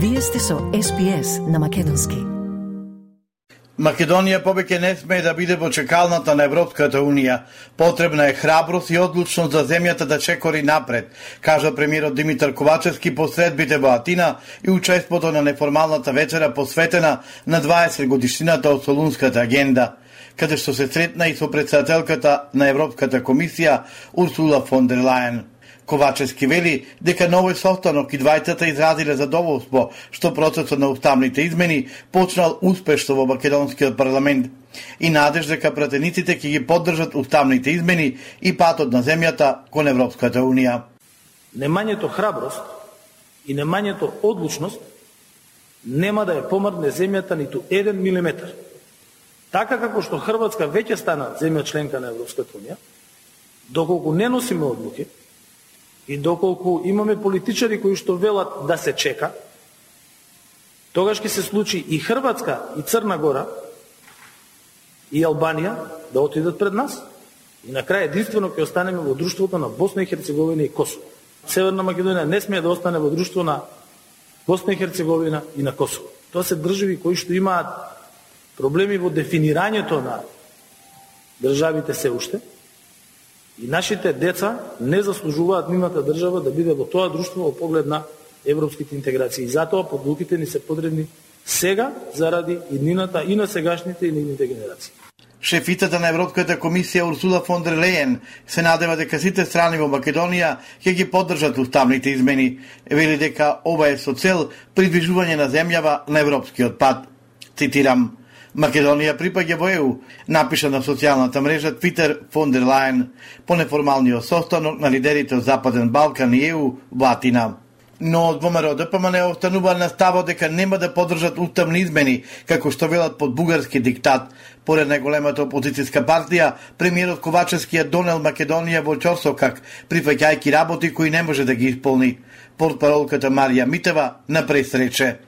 Вие сте со СПС на Македонски. Македонија повеќе не смее да биде во чекалната на Европската Унија. Потребна е храброст и одлучност за земјата да чекори напред, кажа премиерот Димитар Ковачевски по средбите во Атина и учеството на неформалната вечера посветена на 20 годишнината од Солунската агенда каде што се сретна и со председателката на Европската комисија Урсула фон дер Лајен. Ковачевски вели дека на овој состанок и двајцата изразиле задоволство што процесот на уставните измени почнал успешно во Македонскиот парламент и надеж дека пратениците ќе ги поддржат уставните измени и патот на земјата кон Европската Унија. Немањето храброст и немањето одлучност нема да ја помрдне земјата ниту еден милиметар. Така како што Хрватска веќе стана земја членка на Европската Унија, доколку не носиме одлуки, И доколку имаме политичари кои што велат да се чека, тогаш ќе се случи и Хрватска, и Црна Гора, и Албанија да отидат пред нас. И на крај единствено ќе останеме во друштвото на Босна и Херцеговина и Косово. Северна Македонија не смее да остане во друштво на Босна и Херцеговина и на Косово. Тоа се држави кои што имаат проблеми во дефинирањето на државите се уште, И нашите деца не заслужуваат нивната држава да биде во тоа друштво во поглед на европските интеграции. И затоа подлуките ни се потребни сега заради иднината и на сегашните и нивните генерации. Шефицата на Европската комисија Урсула фон дер Лејен се надева дека сите страни во Македонија ќе ги поддржат уставните измени. Вели дека ова е со цел придвижување на земјава на европскиот пат. Цитирам: Македонија припаѓа во ЕУ, напиша на социјалната мрежа Твитер фон дер Лајен по неформалниот состанок на лидерите од Западен Балкан и ЕУ во Атина. Но од ВМРО ДПМН останува на ставот дека нема да поддржат уставни измени, како што велат под бугарски диктат. Поред најголемата опозицијска партија, премиерот Ковачевски ја донел Македонија во чорсокак, прифаќајќи работи кои не може да ги исполни. Портпаролката Марија Митева на пресрече.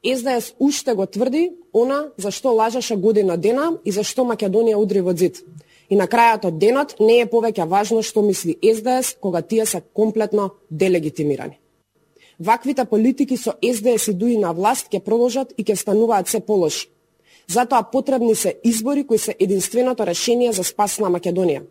СДС уште го тврди она за што лажаше година дена и за што Македонија удри во зид. И на крајот од денот не е повеќе важно што мисли СДС кога тие се комплетно делегитимирани. Ваквите политики со СДС и дуи на власт ќе продолжат и ќе стануваат се полоши. Затоа потребни се избори кои се единственото решение за спас на Македонија.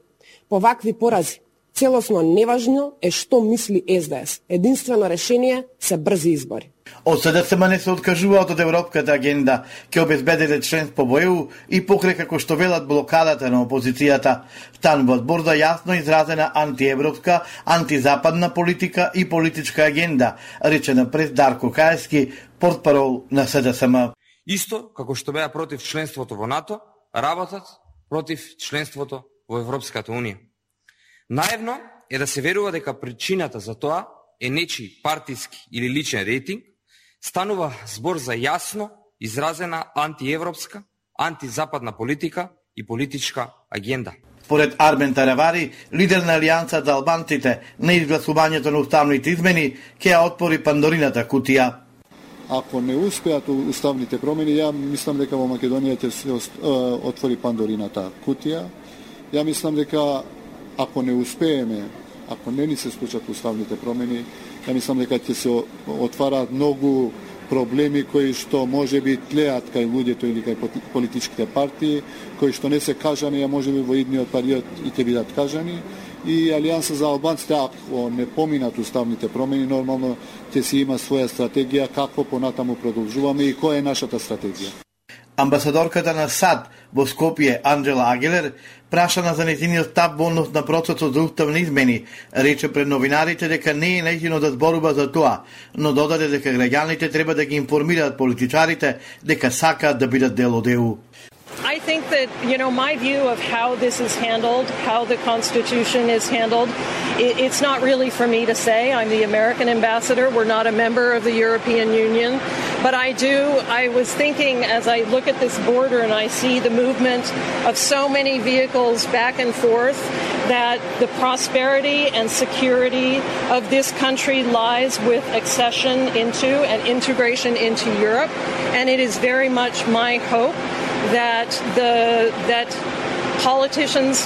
По вакви порази, целосно неважно е што мисли СДС. Единствено решение се брзи избори. Од СДСМ не се откажуваат од Европската агенда, ќе обезбедите членство во ЕУ и покрај како што велат блокадата на опозицијата. Стануваат борда јасно изразена антиевропска, антизападна политика и политичка агенда, речена пред Дарко Каески, портпарол на СДСМ. Исто како што беа против членството во НАТО, работат против членството во Европската Унија. Наивно е да се верува дека причината за тоа е нечи партиски или личен рейтинг, станува збор за јасно изразена антиевропска, антизападна политика и политичка агенда. Според Армен Таравари, лидер на Алијанса за албанците на изгласувањето на уставните измени, ќе ја отпори Пандорината кутија. Ако не успеат уставните промени, ја мислам дека во Македонија ќе се отвори Пандорината кутија. Ја мислам дека ако не успееме, ако не ни се случат уставните промени, Ја мислам дека ќе се отвараат многу проблеми кои што може би тлеат кај луѓето или кај политичките партии, кои што не се кажани, а може би во идниот период и ќе бидат кажани. И Алијанса за албанците, ако не поминат уставните промени, нормално ќе си има своја стратегија како понатаму продолжуваме и која е нашата стратегија. Амбасадорката на САД во Скопје, Анджела Агелер, прашана за незиниот став во однос на процесот за уставни измени, рече пред новинарите дека не е нејзино да зборува за тоа, но додаде дека граѓаните треба да ги информираат политичарите дека сакаат да бидат дел од ЕУ. I think that, you know, my view of how this is handled, how the Constitution is handled, it, it's not really for me to say. I'm the American ambassador. We're not a member of the European Union. But I do, I was thinking as I look at this border and I see the movement of so many vehicles back and forth, that the prosperity and security of this country lies with accession into and integration into Europe. And it is very much my hope that the that politicians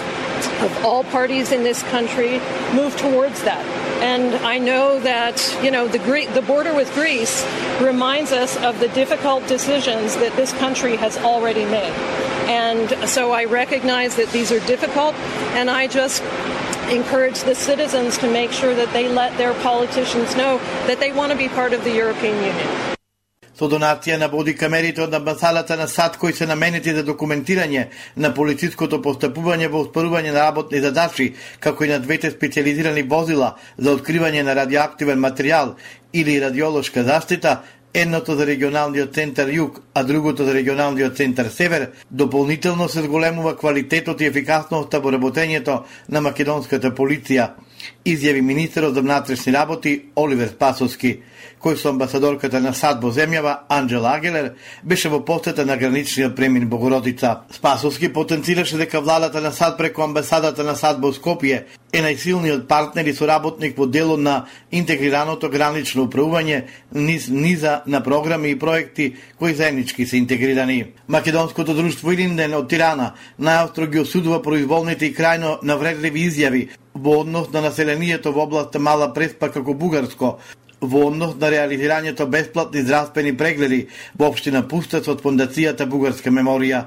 of all parties in this country move towards that. And I know that, you know, the, Gre- the border with Greece reminds us of the difficult decisions that this country has already made. And so I recognize that these are difficult, and I just encourage the citizens to make sure that they let their politicians know that they want to be part of the European Union. Со донација на боди камерите од амбасадата на САД кои се наменети за документирање на полициското постапување во успорување на работни задачи, како и на двете специализирани возила за откривање на радиоактивен материјал или радиолошка заштита, едното за регионалниот центар Југ, а другото за регионалниот центар Север, дополнително се зголемува квалитетот и ефикасноста во работењето на македонската полиција, изјави министерот за внатрешни работи Оливер Спасовски кој со амбасадорката на САД во земјава Анджела Агелер беше во посета на граничниот премин Богородица. Спасовски потенцираше дека владата на САД преку амбасадата на САД во Скопје е најсилниот партнер и соработник во дело на интегрираното гранично управување низ низа на програми и проекти кои заеднички се интегрирани. Македонското друштво Илинден од Тирана најостро ги осудува произволните и крајно навредливи изјави во однос на населението во област Мала Преспа како бугарско, во однос на реализирањето бесплатни здравствени прегледи во општина Пустец од Фондацијата Бугарска меморија.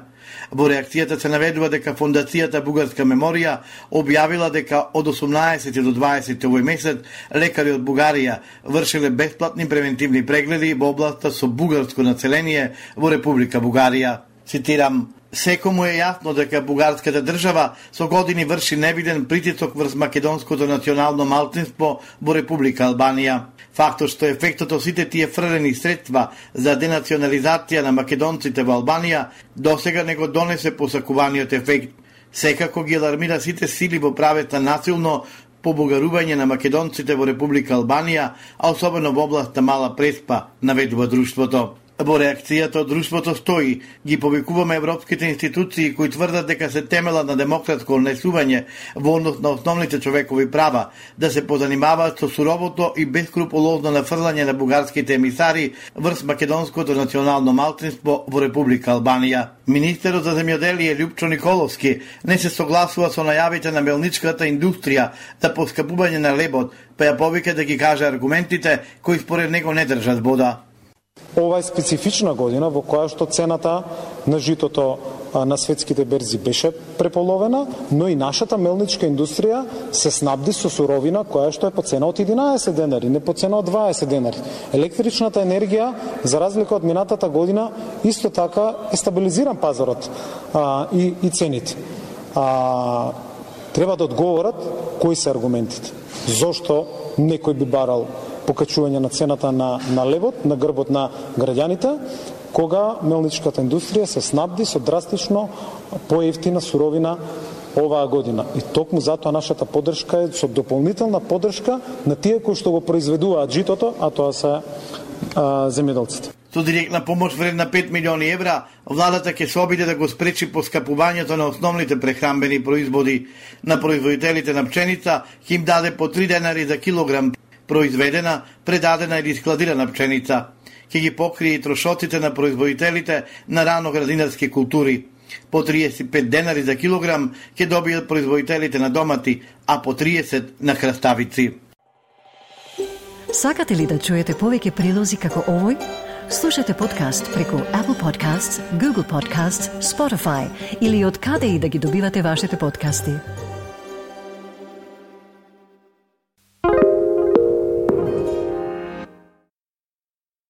Во реакцијата се наведува дека Фондацијата Бугарска меморија објавила дека од 18 до 20 овој месец лекари од Бугарија вршиле бесплатни превентивни прегледи во областа со бугарско население во Република Бугарија. Цитирам, Секому е јасно дека бугарската држава со години врши невиден притисок врз македонското национално малцинство во Република Албанија. Фактот што ефектот од сите тие фрлени средства за денационализација на македонците во Албанија досега не го донесе посакуваниот ефект. Секако ги алармира сите сили во правета насилно побугарување на македонците во Република Албанија, а особено во областа Мала Преспа, наведува друштвото. Во реакцијата од друштвото стои, ги повикуваме европските институции кои тврдат дека се темела на демократско однесување во однос на основните човекови права, да се позанимаваат со суровото и бескруполозно нафрлање на бугарските емисари врз македонското национално малцинство во Република Албанија. Министерот за земјоделие Лјупчо Николовски не се согласува со најавите на мелничката индустрија за поскапување на лебот, па ја повика да ги каже аргументите кои според него не држат вода. Ова е специфична година во која што цената на житото на светските берзи беше преполовена, но и нашата мелничка индустрија се снабди со суровина која што е по цена од 11 денари, не по цена од 20 денари. Електричната енергија, за разлика од минатата година, исто така е стабилизиран пазарот а, и, и цените. А, треба да одговорат кои се аргументите. Зошто некој би барал покачување на цената на, на левот, на грбот на граѓаните, кога мелничката индустрија се снабди со драстично поевтина суровина оваа година. И токму затоа нашата поддршка е со дополнителна поддршка на тие кои што го произведуваат житото, а тоа се а, земјоделците. Со директна помош вредна 5 милиони евра, владата ќе се обиде да го спречи поскапувањето на основните прехрамбени производи. На производителите на пченица ќе им даде по 3 денари за килограм произведена, предадена или складирана пченица. Ќе ги покрие и трошоците на производителите на рано градинарски култури. По 35 денари за килограм ќе добијат производителите на домати, а по 30 на храставици. Сакате ли да чуете повеќе прилози како овој? Слушате подкаст преку Apple Podcasts, Google Podcasts, Spotify или од каде и да ги добивате вашите подкасти.